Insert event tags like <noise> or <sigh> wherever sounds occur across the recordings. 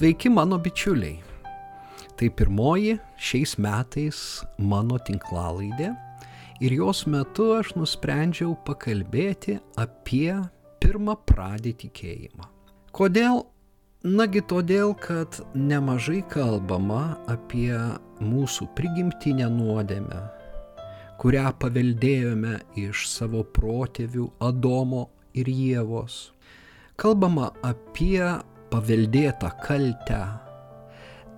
Sveiki mano bičiuliai. Tai pirmoji šiais metais mano tinklalaidė ir jos metu aš nusprendžiau pakalbėti apie pirmą pradį tikėjimą. Kodėl? Nagi todėl, kad nemažai kalbama apie mūsų prigimtinę nuodėmę, kurią paveldėjome iš savo protėvių Adomo ir Jėvos. Kalbama apie paveldėtą kaltę,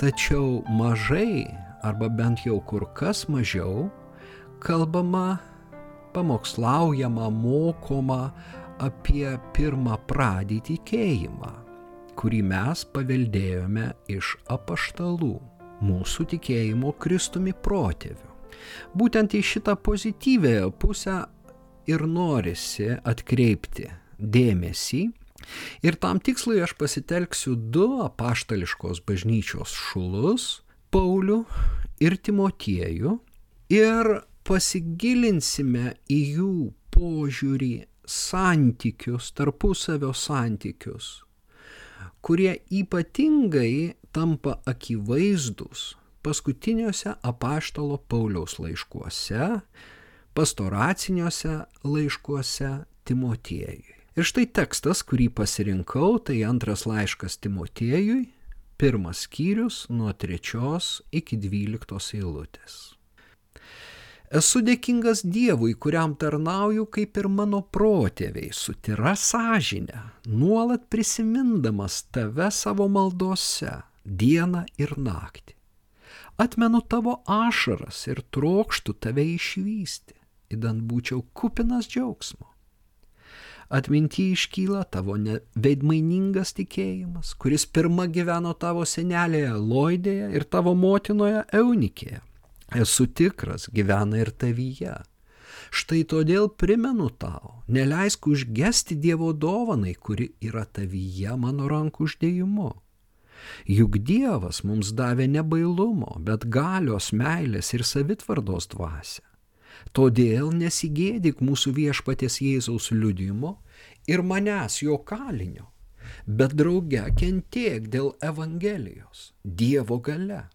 tačiau mažai, arba bent jau kur kas mažiau, kalbama, pamokslaujama, mokoma apie pirmą pradį tikėjimą, kurį mes paveldėjome iš apaštalų, mūsų tikėjimo Kristumi protėvių. Būtent į šitą pozityvėją pusę ir norisi atkreipti dėmesį Ir tam tikslui aš pasitelksiu du apaštališkos bažnyčios šulus - Paulių ir Timotiejų ir pasigilinsime į jų požiūrį santykius, tarpusavio santykius, kurie ypatingai tampa akivaizdus paskutiniuose apaštalo Pauliaus laiškuose, pastoraciniuose laiškuose Timotiejui. Ir štai tekstas, kurį pasirinkau, tai antras laiškas Timotiejui, pirmas skyrius nuo trečios iki dvyliktos eilutės. Esu dėkingas Dievui, kuriam tarnauju kaip ir mano protėviai, su tyra sąžinė, nuolat prisimindamas tave savo maldose, dieną ir naktį. Atmenu tavo ašaras ir trokštų tave išvysti, įdant būčiau kupinas džiaugsmo atminti iškyla tavo veidmainingas tikėjimas, kuris pirmą gyveno tavo senelėje Loidėje ir tavo motinoje Eunikėje. Esu tikras, gyvena ir tavyje. Štai todėl primenu tau, neleisk užgesti Dievo dovanai, kuri yra tavyje mano rankų uždėjimu. Juk Dievas mums davė ne bailumo, bet galios, meilės ir savitvardos dvasę. Todėl nesigėdik mūsų viešpatės Jėzaus liudimo ir manęs jo kalinio, bet drauge kentiek dėl Evangelijos, Dievo gale.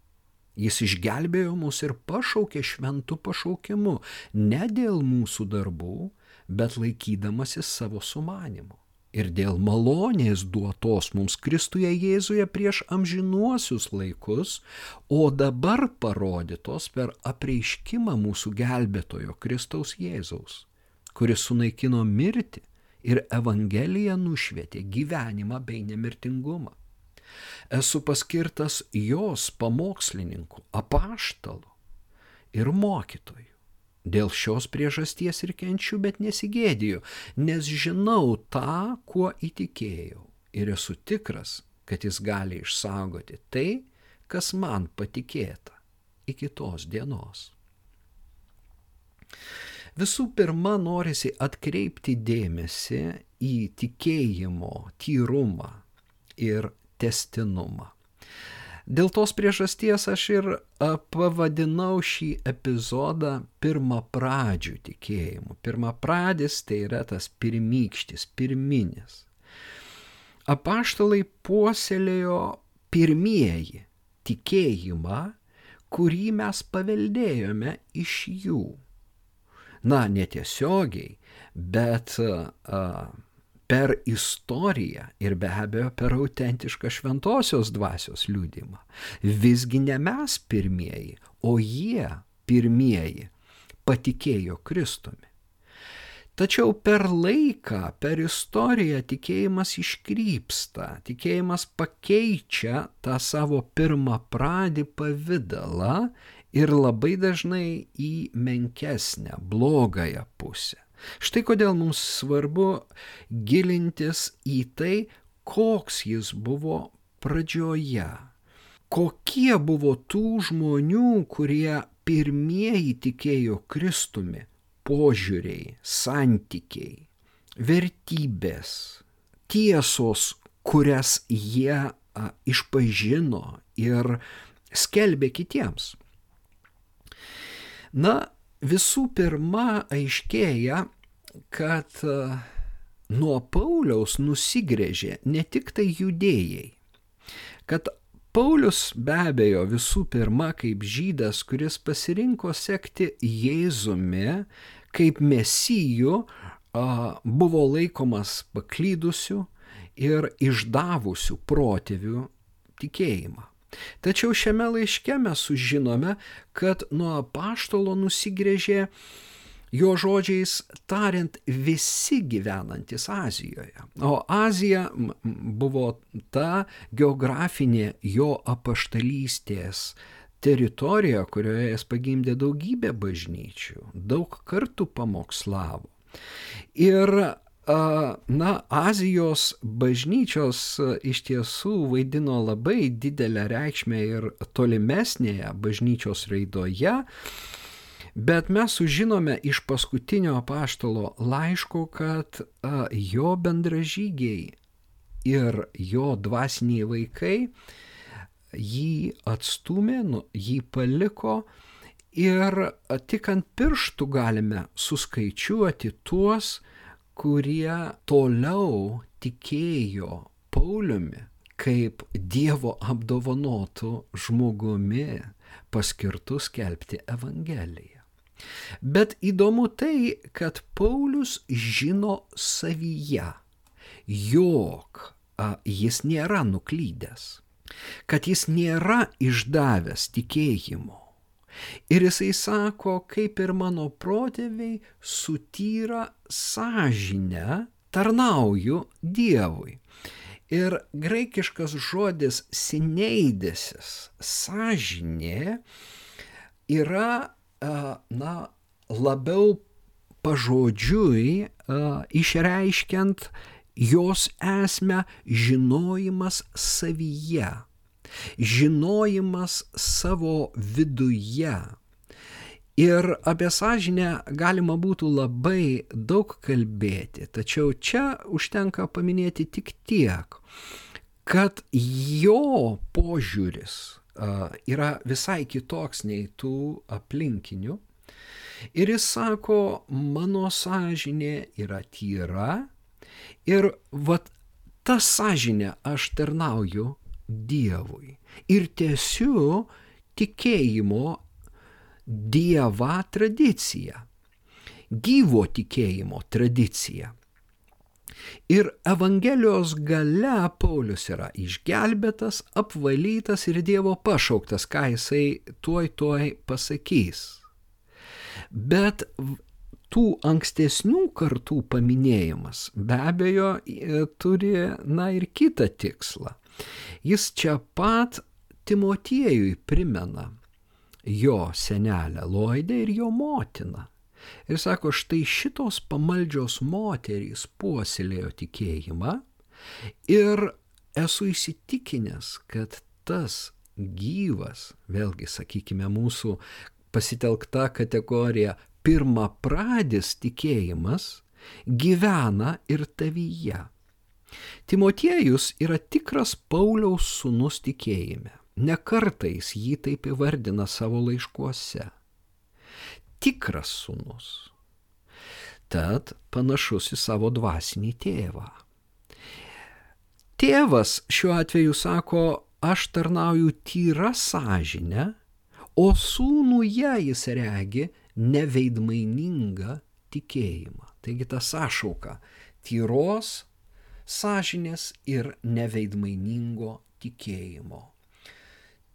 Jis išgelbėjo mus ir pašaukė šventų pašaukimu, ne dėl mūsų darbų, bet laikydamasis savo sumanimu ir dėl malonės duotos mums Kristuje Jėzuje prieš amžinuosius laikus, o dabar parodytos per apreiškimą mūsų gelbėtojo Kristaus Jėzaus, kuris sunaikino mirtį ir Evangelija nušvietė gyvenimą bei nemirtingumą. Esu paskirtas jos pamokslininku, apaštalu ir mokytoju. Dėl šios priežasties ir kenčiu, bet nesigėdiju, nes žinau tą, kuo įtikėjau ir esu tikras, kad jis gali išsaugoti tai, kas man patikėta iki tos dienos. Visų pirma, norisi atkreipti dėmesį į tikėjimo tyrumą ir testinumą. Dėl tos priežasties aš ir pavadinau šį epizodą pirmą pradžių tikėjimu. Pirmą pradis tai yra tas pirmykštis, pirminis. Apaštalai puoselėjo pirmieji tikėjimą, kurį mes paveldėjome iš jų. Na, netiesiogiai, bet a, per istoriją ir be abejo per autentišką šventosios dvasios liūdimą. Visgi ne mes pirmieji, o jie pirmieji patikėjo Kristumi. Tačiau per laiką, per istoriją tikėjimas iškrypsta, tikėjimas pakeičia tą savo pirmą pradį pavydalą ir labai dažnai į menkesnę, blogąją pusę. Štai kodėl mums svarbu gilintis į tai, koks jis buvo pradžioje. Kokie buvo tų žmonių, kurie pirmieji tikėjo Kristumi - požiūriai, santykiai, vertybės, tiesos, kurias jie a, išpažino ir skelbė kitiems. Na, visų pirma aiškėja, kad e, nuo Pauliaus nusigrėžė ne tik tai judėjai. kad Paulius be abejo visų pirma kaip žydas, kuris pasirinko sekti Jėzumi kaip mesijų, buvo laikomas paklydusiu ir išdavusiu protėvių tikėjimą. Tačiau šiame laiške mes sužinome, kad nuo paštolo nusigrėžė jo žodžiais tariant visi gyvenantis Azijoje. O Azija buvo ta geografinė jo apaštalystės teritorija, kurioje jis pagimdė daugybę bažnyčių, daug kartų pamokslavo. Ir na, Azijos bažnyčios iš tiesų vaidino labai didelę reikšmę ir tolimesnėje bažnyčios raidoje, bet mes sužinome iš paskutinio paštalo laiško, kad jo bendražygiai ir jo dvasiniai vaikai jį atstumė, nu, jį paliko, Ir tik ant pirštų galime suskaičiuoti tuos, kurie toliau tikėjo Pauliumi kaip Dievo apdovanotų žmogumi paskirtų skelbti Evangeliją. Bet įdomu tai, kad Paulius žino savyje, jog a, jis nėra nuklydęs, kad jis nėra išdavęs tikėjimo Ir jisai sako, kaip ir mano protėviai sutyra sąžinę, tarnauju Dievui. Ir graikiškas žodis sineidesis, sąžinė, yra, na, labiau pažodžiui išreiškiant jos esmę žinojimas savyje žinojimas savo viduje. Ir apie sąžinę galima būtų labai daug kalbėti, tačiau čia užtenka paminėti tik tiek, kad jo požiūris yra visai kitoks nei tų aplinkinių. Ir jis sako, mano sąžinė yra tyra ir vat tą sąžinę aš tarnauju Dievui ir tęsiu tikėjimo Dievą tradiciją, gyvo tikėjimo tradiciją. Ir Evangelijos gale Paulius yra išgelbėtas, apvalytas ir Dievo pašauktas, ką jisai tuoj tuoj pasakys. Bet tų ankstesnių kartų paminėjimas be abejo turi, na ir kitą tikslą. Jis čia pat Timotiejui primena jo senelę Loidę ir jo motiną. Ir sako, štai šitos pamaldžios moterys puoselėjo tikėjimą ir esu įsitikinęs, kad tas gyvas, vėlgi sakykime mūsų pasitelkta kategorija, pirmą pradis tikėjimas gyvena ir tavyje. Timotiejus yra tikras Pauliaus sūnus tikėjime. Nekartais jį taip įvardina savo laiškuose. Tikras sūnus. Tad panašus į savo dvasinį tėvą. Tėvas šiuo atveju sako, aš tarnauju tyra sąžinę, o sūnuje jis regi neveidmainingą tikėjimą. Taigi ta sąšauka tyros sąžinės ir neveidmainingo tikėjimo.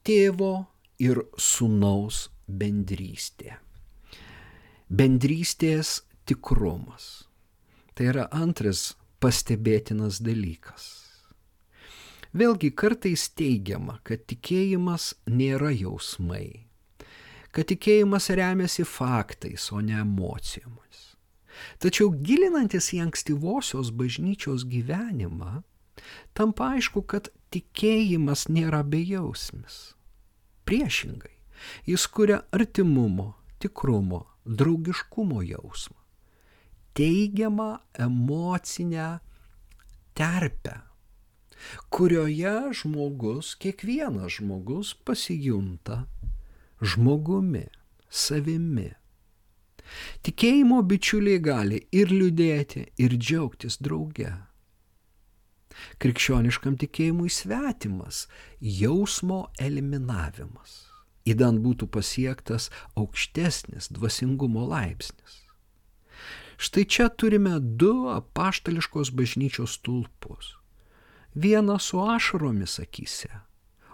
Tėvo ir sunaus bendrystė. Bendrystės tikrumas. Tai yra antras pastebėtinas dalykas. Vėlgi kartais teigiama, kad tikėjimas nėra jausmai, kad tikėjimas remiasi faktais, o ne emocijomis. Tačiau gilinantis į ankstyvosios bažnyčios gyvenimą, tampa aišku, kad tikėjimas nėra bejausmis. Priešingai, jis kuria artimumo, tikrumo, draugiškumo jausmą, teigiamą emocinę terpę, kurioje žmogus, kiekvienas žmogus pasijunta žmogumi, savimi Tikėjimo bičiuliai gali ir liūdėti, ir džiaugtis drauge. Krikščioniškam tikėjimui svetimas jausmo eliminavimas. Įdant būtų pasiektas aukštesnis dvasingumo laipsnis. Štai čia turime du apaštališkos bažnyčios tulpus. Vieną su ašaromis akise,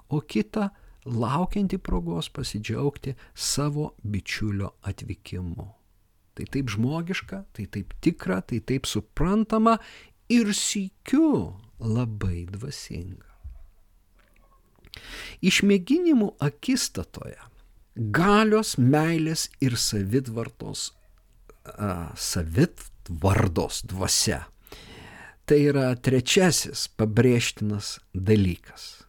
o kitą laukianti progos pasidžiaugti savo bičiulio atvykimu. Tai taip žmogiška, tai taip tikra, tai taip suprantama ir sykiu labai dvasinga. Išmėginimų akistatoje galios, meilės ir savitvartos, a, savitvardos dvasia. Tai yra trečiasis pabrėžtinas dalykas.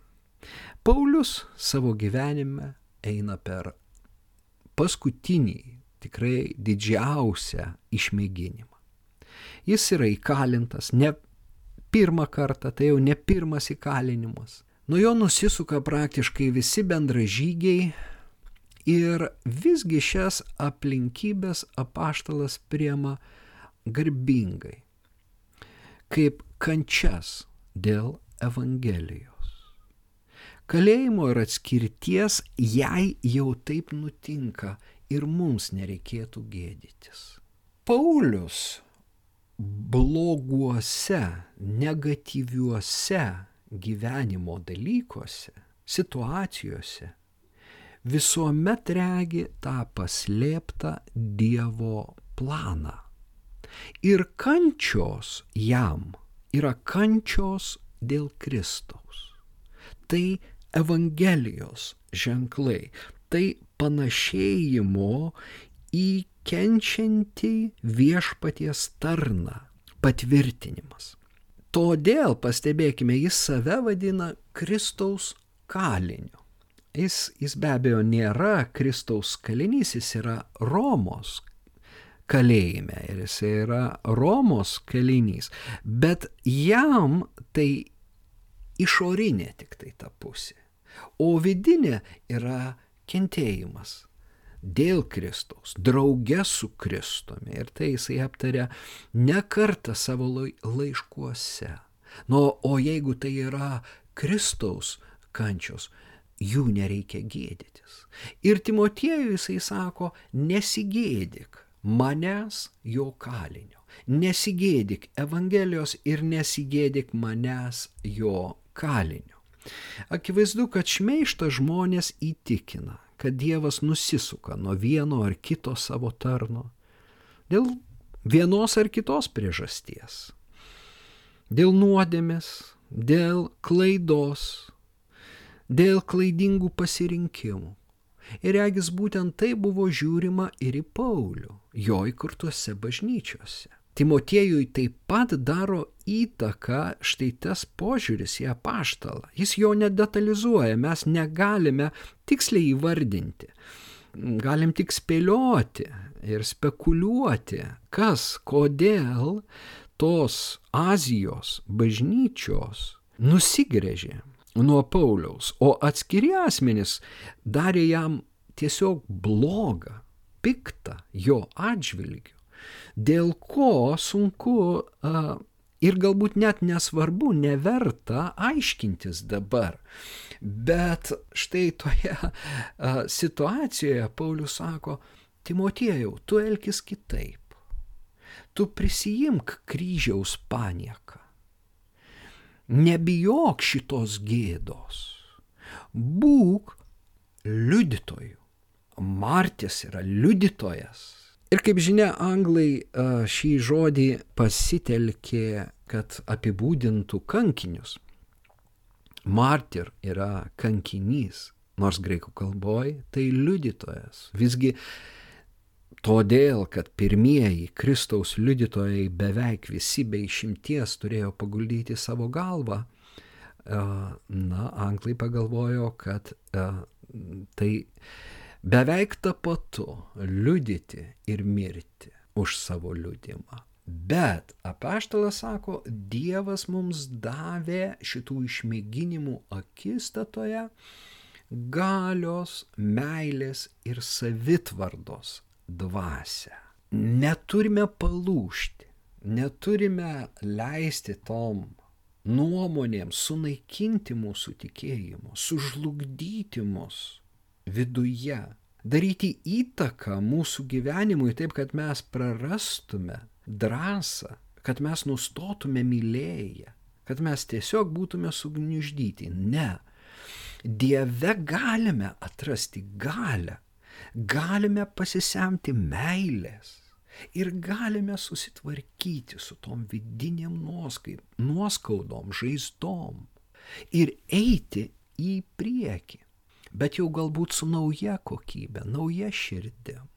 Paulius savo gyvenime eina per paskutinį, tikrai didžiausią išmėginimą. Jis yra įkalintas ne pirmą kartą, tai jau ne pirmas įkalinimas. Nuo jo nusisuka praktiškai visi bendražygiai ir visgi šias aplinkybės apaštalas priema garbingai, kaip kančias dėl Evangelijos kalėjimo ir atskirties, jei jau taip nutinka ir mums nereikėtų gėdytis. Paulius bloguose, negatyviuose gyvenimo dalykuose, situacijose visuomet regi tą paslėptą Dievo planą. Ir kančios jam yra kančios dėl Kristaus. Tai Evangelijos ženklai. Tai panašėjimo į kenčiantį viešpaties tarną patvirtinimas. Todėl, pastebėkime, jis save vadina Kristaus kaliniu. Jis, jis be abejo nėra Kristaus kalinys, jis yra Romos kalėjime ir jis yra Romos kalinys, bet jam tai išorinė tik tai ta pusė. O vidinė yra kentėjimas dėl Kristaus, drauge su Kristumi. Ir tai jisai aptarė ne kartą savo laiškuose. Nu, o jeigu tai yra Kristaus kančios, jų nereikia gėdytis. Ir Timotiejui jisai sako, nesigėdik manęs jo kalinio. Nesigėdik Evangelijos ir nesigėdik manęs jo kalinio. Akivaizdu, kad šmeišta žmonės įtikina, kad Dievas nusisuka nuo vieno ar kito savo tarno dėl vienos ar kitos priežasties. Dėl nuodėmės, dėl klaidos, dėl klaidingų pasirinkimų. Ir regis būtent tai buvo žiūrima ir į Paulių, jo įkurtuose bažnyčiose. Timotiejui taip pat daro įtaką štai tas požiūris į apaštalą. Jis jo nedetalizuoja, mes negalime tiksliai įvardinti. Galim tik spėlioti ir spekuliuoti, kas, kodėl tos Azijos bažnyčios nusigrėžė nuo Pauliaus, o atskiri asmenys darė jam tiesiog blogą, piktą jo atžvilgiu dėl ko sunku ir galbūt net nesvarbu, neverta aiškintis dabar. Bet štai toje situacijoje Paulius sako, Timotiejau, tu elkis kitaip. Tu prisijimk kryžiaus panieką. Nebijok šitos gėdos. Būk liudytoju. Martis yra liudytojas Ir kaip žinia, anglai šį žodį pasitelkė, kad apibūdintų kankinius. Martir yra kankinys, nors graikų kalboje tai liudytojas. Visgi todėl, kad pirmieji Kristaus liudytojai beveik visi be išimties turėjo paguldyti savo galvą, na, anglai pagalvojo, kad tai beveik tapatu liudyti ir mirti už savo liudimą. Bet apaštalas sako, Dievas mums davė šitų išmėginimų akistatoje galios, meilės ir savitvardos dvasę. Neturime palūšti, neturime leisti tom nuomonėms sunaikinti mūsų tikėjimo, sužlugdyti mus viduje, daryti įtaką mūsų gyvenimui taip, kad mes prarastume drąsą, kad mes nustotume mylėję, kad mes tiesiog būtume sugniuždyti. Ne. Dieve galime atrasti galę, galime pasisemti meilės. Ir galime susitvarkyti su tom vidiniam nuoskaudom, žaizdom. Ir eiti į priekį, bet jau galbūt su nauja kokybė, nauja širdim.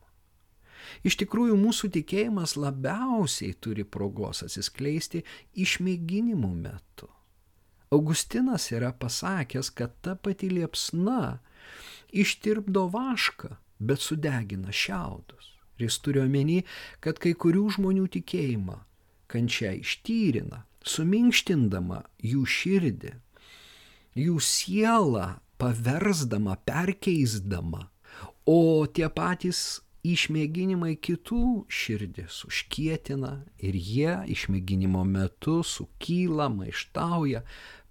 Iš tikrųjų, mūsų tikėjimas labiausiai turi progos atsiskleisti išmėginimų metu. Augustinas yra pasakęs, kad ta pati liepsna ištirpdo vašką, bet sudegina šiaudus. Ir jis turi omeny, kad kai kurių žmonių tikėjimą kančia ištyrina, suminkštindama jų širdį, jų sielą paversdama, perkeisdama, o tie patys išmėginimai kitų širdis užkietina ir jie išmėginimo metu sukyla, maištauja,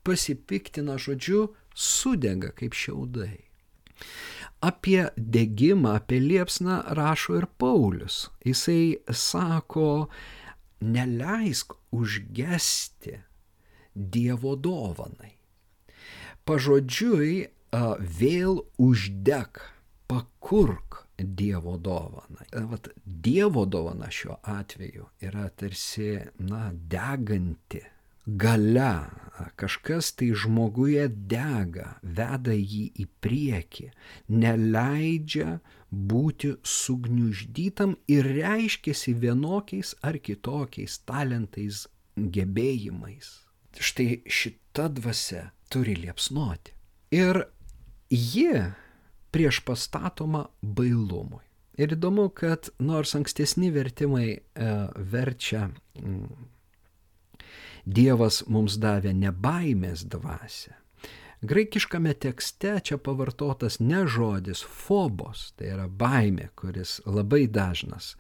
pasipiktina, žodžiu, sudega kaip šiaudai. Apie degimą, apie liepsną rašo ir Paulius. Jisai sako, neleisk užgesti Dievo dovanai. Pažodžiui, vėl uždeg, pakurk Dievo dovaną. Vat Dievo dovana šiuo atveju yra tarsi, na, deganti gale, kažkas tai žmoguje dega, veda jį į priekį, neleidžia būti sugniuždytam ir reiškiasi vienokiais ar kitokiais talentais, gebėjimais. Štai šita dvasia turi liepsnoti. Ir ji prieš pastatoma bailumui. Ir įdomu, kad nors ankstesni vertimai e, verčia mm, Dievas mums davė ne baimės dvasę. Graikiškame tekste čia pavartotas ne žodis fobos, tai yra baimė, kuris labai dažnas.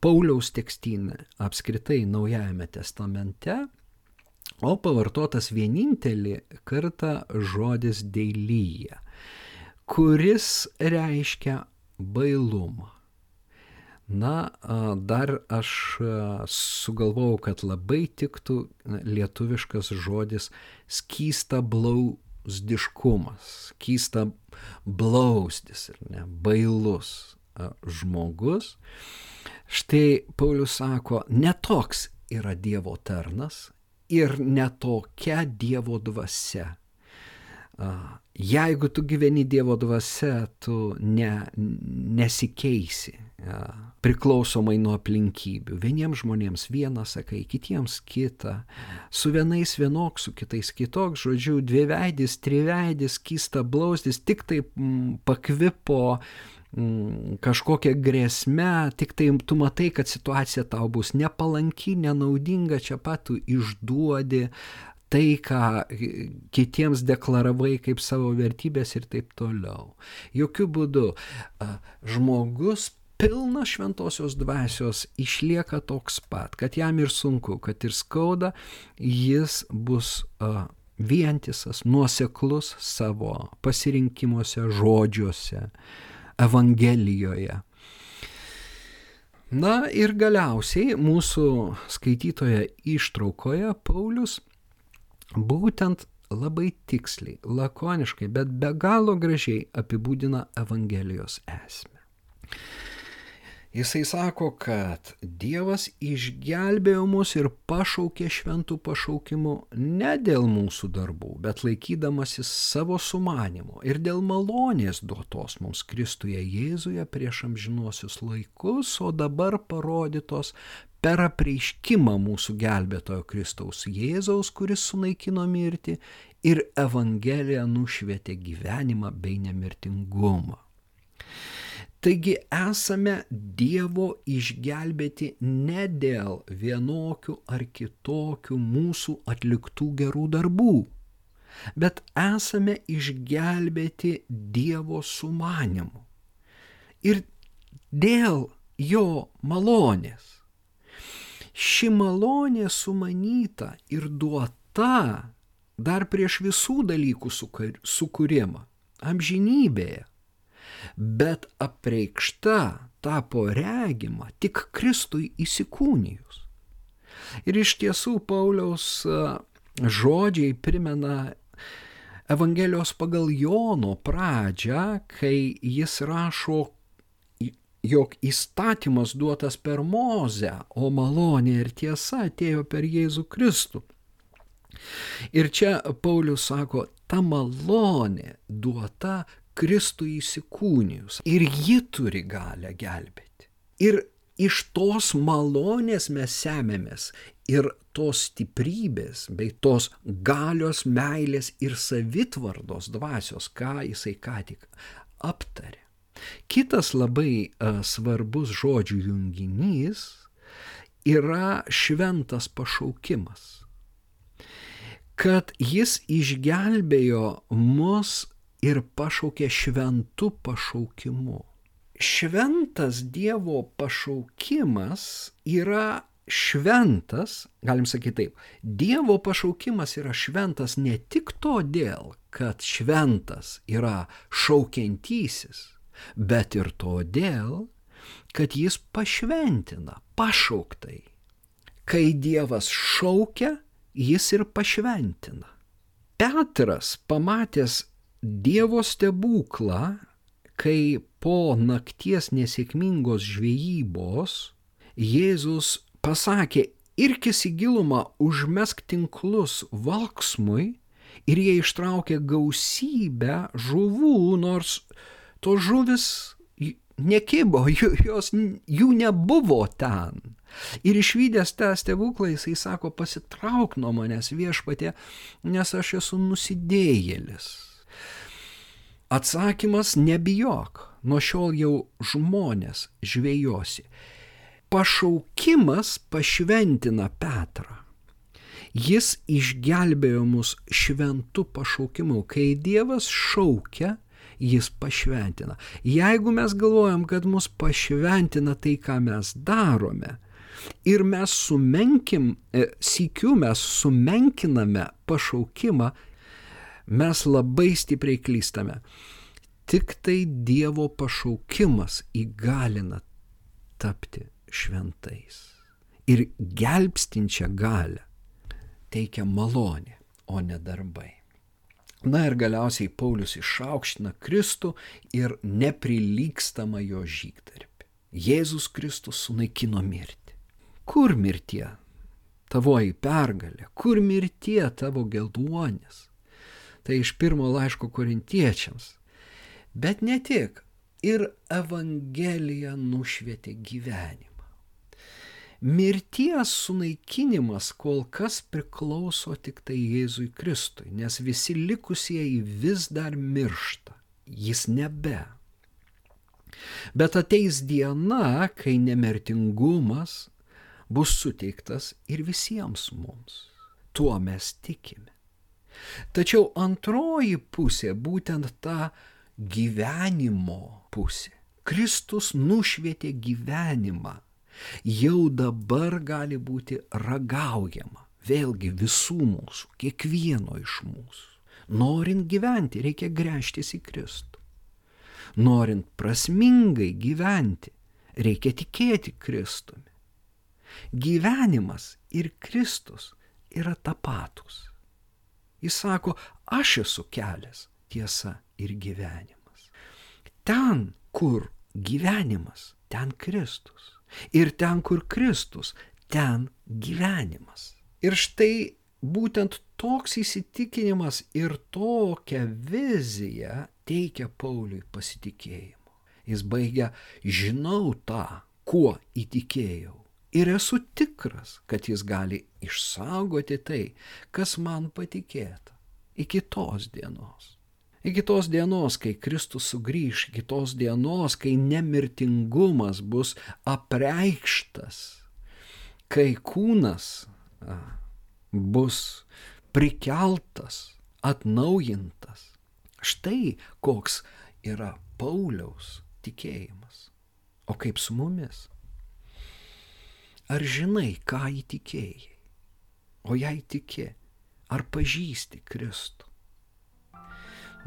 Pauliaus tekstynė apskritai Naujajame testamente, o pavartotas vienintelį kartą žodis deilyje, kuris reiškia bailumą. Na, dar aš sugalvojau, kad labai tiktų lietuviškas žodis skysta blausdiškumas, skysta blausdis, ne, bailus žmogus. Štai Paulius sako, netoks yra Dievo tarnas ir netokia Dievo dvasia. Jeigu tu gyveni Dievo dvasia, tu ne, nesikeisi priklausomai nuo aplinkybių. Vieniems žmonėms vieną sakai, kitiems kitą, su vienais vienoks, su kitais kitoks, žodžiu, dviveidis, triveidis, kysta blausdis, tik taip m, pakvipo m, kažkokia grėsme, tik tai tu matai, kad situacija tau bus nepalanki, nenaudinga, čia pat tu išduodi tai, ką kitiems deklaravai kaip savo vertybės ir taip toliau. Jokių būdų žmogus pilnas šventosios dvasios išlieka toks pat, kad jam ir sunku, kad ir skauda, jis bus uh, vientisas, nuoseklus savo pasirinkimuose, žodžiuose, Evangelijoje. Na ir galiausiai mūsų skaitytoje ištraukoje Paulius būtent labai tiksliai, lakoniškai, bet be galo gražiai apibūdina Evangelijos esmę. Jisai sako, kad Dievas išgelbėjo mus ir pašaukė šventų pašaukimų ne dėl mūsų darbų, bet laikydamasis savo sumanimo ir dėl malonės duotos mums Kristuje Jėzuje prieš amžinuosius laikus, o dabar parodytos per apreiškimą mūsų gelbėtojo Kristaus Jėzaus, kuris sunaikino mirtį ir Evangeliją nušvietė gyvenimą bei nemirtingumą. Taigi esame Dievo išgelbėti ne dėl vienokių ar kitokių mūsų atliktų gerų darbų, bet esame išgelbėti Dievo sumanimu. Ir dėl jo malonės. Ši malonė sumanyta ir duota dar prieš visų dalykų sukūrimą, amžinybėje, bet apreikšta tapo regima tik Kristui įsikūnijus. Ir iš tiesų Pauliaus žodžiai primena Evangelijos pagal Jono pradžią, kai jis rašo, jog įstatymas duotas per Mozę, o malonė ir tiesa atėjo per Jėzų Kristų. Ir čia Paulius sako, ta malonė duota Kristui įsikūnijus ir ji turi galę gelbėti. Ir iš tos malonės mes semėmės ir tos stiprybės bei tos galios, meilės ir savitvardos dvasios, ką jisai ką tik aptarė. Kitas labai uh, svarbus žodžių junginys yra šventas pašaukimas. Kad jis išgelbėjo mus ir pašaukė šventu pašaukimu. Šventas Dievo pašaukimas yra šventas, galim sakyti taip, Dievo pašaukimas yra šventas ne tik todėl, kad šventas yra šaukiantysis, bet ir todėl, kad jis pašventina pašauktai. Kai Dievas šaukia, jis ir pašventina. Petras pamatęs Dievo stebuklą, kai po nakties nesėkmingos žvejybos Jėzus pasakė, irkis į gilumą, užmesk tinklus valksmui ir jie ištraukė gausybę žuvų, nors to žuvis nekibo, <laughs> jos, jų nebuvo ten. Ir išvykęs tą stebuklą jisai sako, pasitrauk nuo manęs viešpatė, nes aš esu nusidėjėlis. Atsakymas nebijok, nuo šiol jau žmonės žvėjosi pašaukimas pašventina Petrą. Jis išgelbėjo mus šventų pašaukimu. Kai Dievas šaukia, jis pašventina. Jeigu mes galvojam, kad mus pašventina tai, ką mes darome, ir mes sumenkim, e, sikiu mes sumenkiname pašaukimą, mes labai stipriai klystame. Tik tai Dievo pašaukimas įgalina tapti šventais. Ir gelbstinčią galę teikia malonė, o ne darbai. Na ir galiausiai Paulius išaukština Kristų ir neprilykstamą jo žygdarbį. Jėzus Kristus sunaikino mirtį. Kur mirtie? Tavoji pergalė, kur mirtie tavo gelduonis? Tai iš pirmo laiško korintiečiams. Bet ne tik, ir Evangelija nušvietė gyvenimą. Mirties sunaikinimas kol kas priklauso tik tai Jėzui Kristui, nes visi likusieji vis dar miršta. Jis nebe. Bet ateis diena, kai nemirtingumas bus suteiktas ir visiems mums. Tuo mes tikime. Tačiau antroji pusė, būtent ta gyvenimo pusė. Kristus nušvietė gyvenimą jau dabar gali būti ragaujama. Vėlgi visų mūsų, kiekvieno iš mūsų. Norint gyventi, reikia gręžtis į Kristų. Norint prasmingai gyventi, reikia tikėti Kristumi. Gyvenimas ir Kristus yra tapatus. Jis sako, aš esu kelias, tiesa ir gyvenimas. Ten, kur gyvenimas, ten Kristus. Ir ten, kur Kristus, ten gyvenimas. Ir štai būtent toks įsitikinimas ir tokia vizija teikia Pauliui pasitikėjimo. Jis baigia, žinau tą, kuo įtikėjau. Ir esu tikras, kad jis gali išsaugoti tai, kas man patikėta iki tos dienos. Iki tos dienos, kai Kristus sugrįž, iki tos dienos, kai nemirtingumas bus apreikštas, kai kūnas bus prikeltas, atnaujintas. Štai koks yra Pauliaus tikėjimas. O kaip su mumis? Ar žinai, ką įtikėjai? O jei tiki, ar pažįsti Kristų.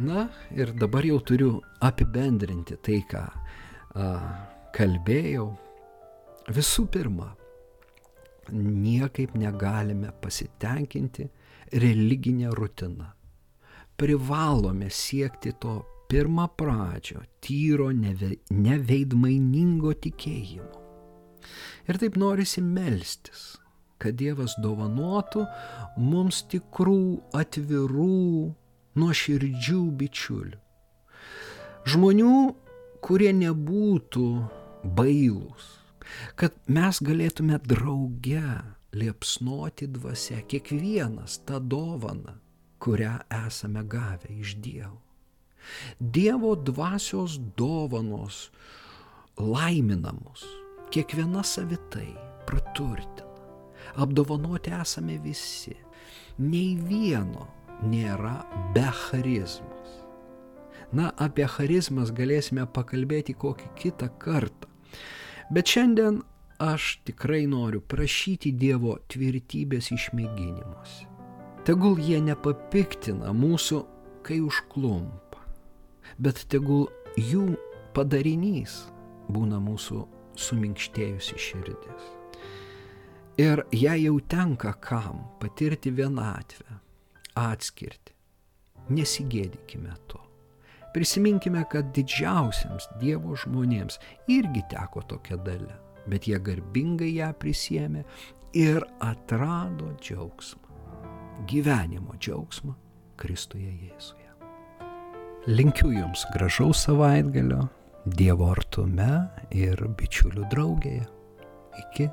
Na ir dabar jau turiu apibendrinti tai, ką a, kalbėjau. Visų pirma, niekaip negalime pasitenkinti religinę rutiną. Privalome siekti to pirmą pradžio, tyro, neveidmainingo tikėjimo. Ir taip norisi melstis, kad Dievas dovanotų mums tikrų, atvirų, nuoširdžių bičiulių. Žmonių, kurie nebūtų bailūs, kad mes galėtume drauge liepsnoti dvasia, kiekvienas tą dovaną, kurią esame gavę iš Dievo. Dievo dvasios dovanos laiminamus, kiekviena savitai praturtina. Apdovanoti esame visi. Nei vieno nėra be charizmos. Na, apie charizmas galėsime pakalbėti kokį kitą kartą. Bet šiandien aš tikrai noriu prašyti Dievo tvirtybės išmėginimuose. Tegul jie nepapiktina mūsų, kai užklumpa, bet tegul jų padarinys būna mūsų suminkštėjusi širdis. Ir jei jau tenka kam patirti vienatvę, atskirti, nesigėdykime to. Prisiminkime, kad didžiausiams Dievo žmonėms irgi teko tokia dalė, bet jie garbingai ją prisėmė ir atrado džiaugsmą. Gyvenimo džiaugsmą Kristuje Jėzuje. Linkiu Jums gražaus savaitgalio, Dievo artume ir bičiulių draugėje. Iki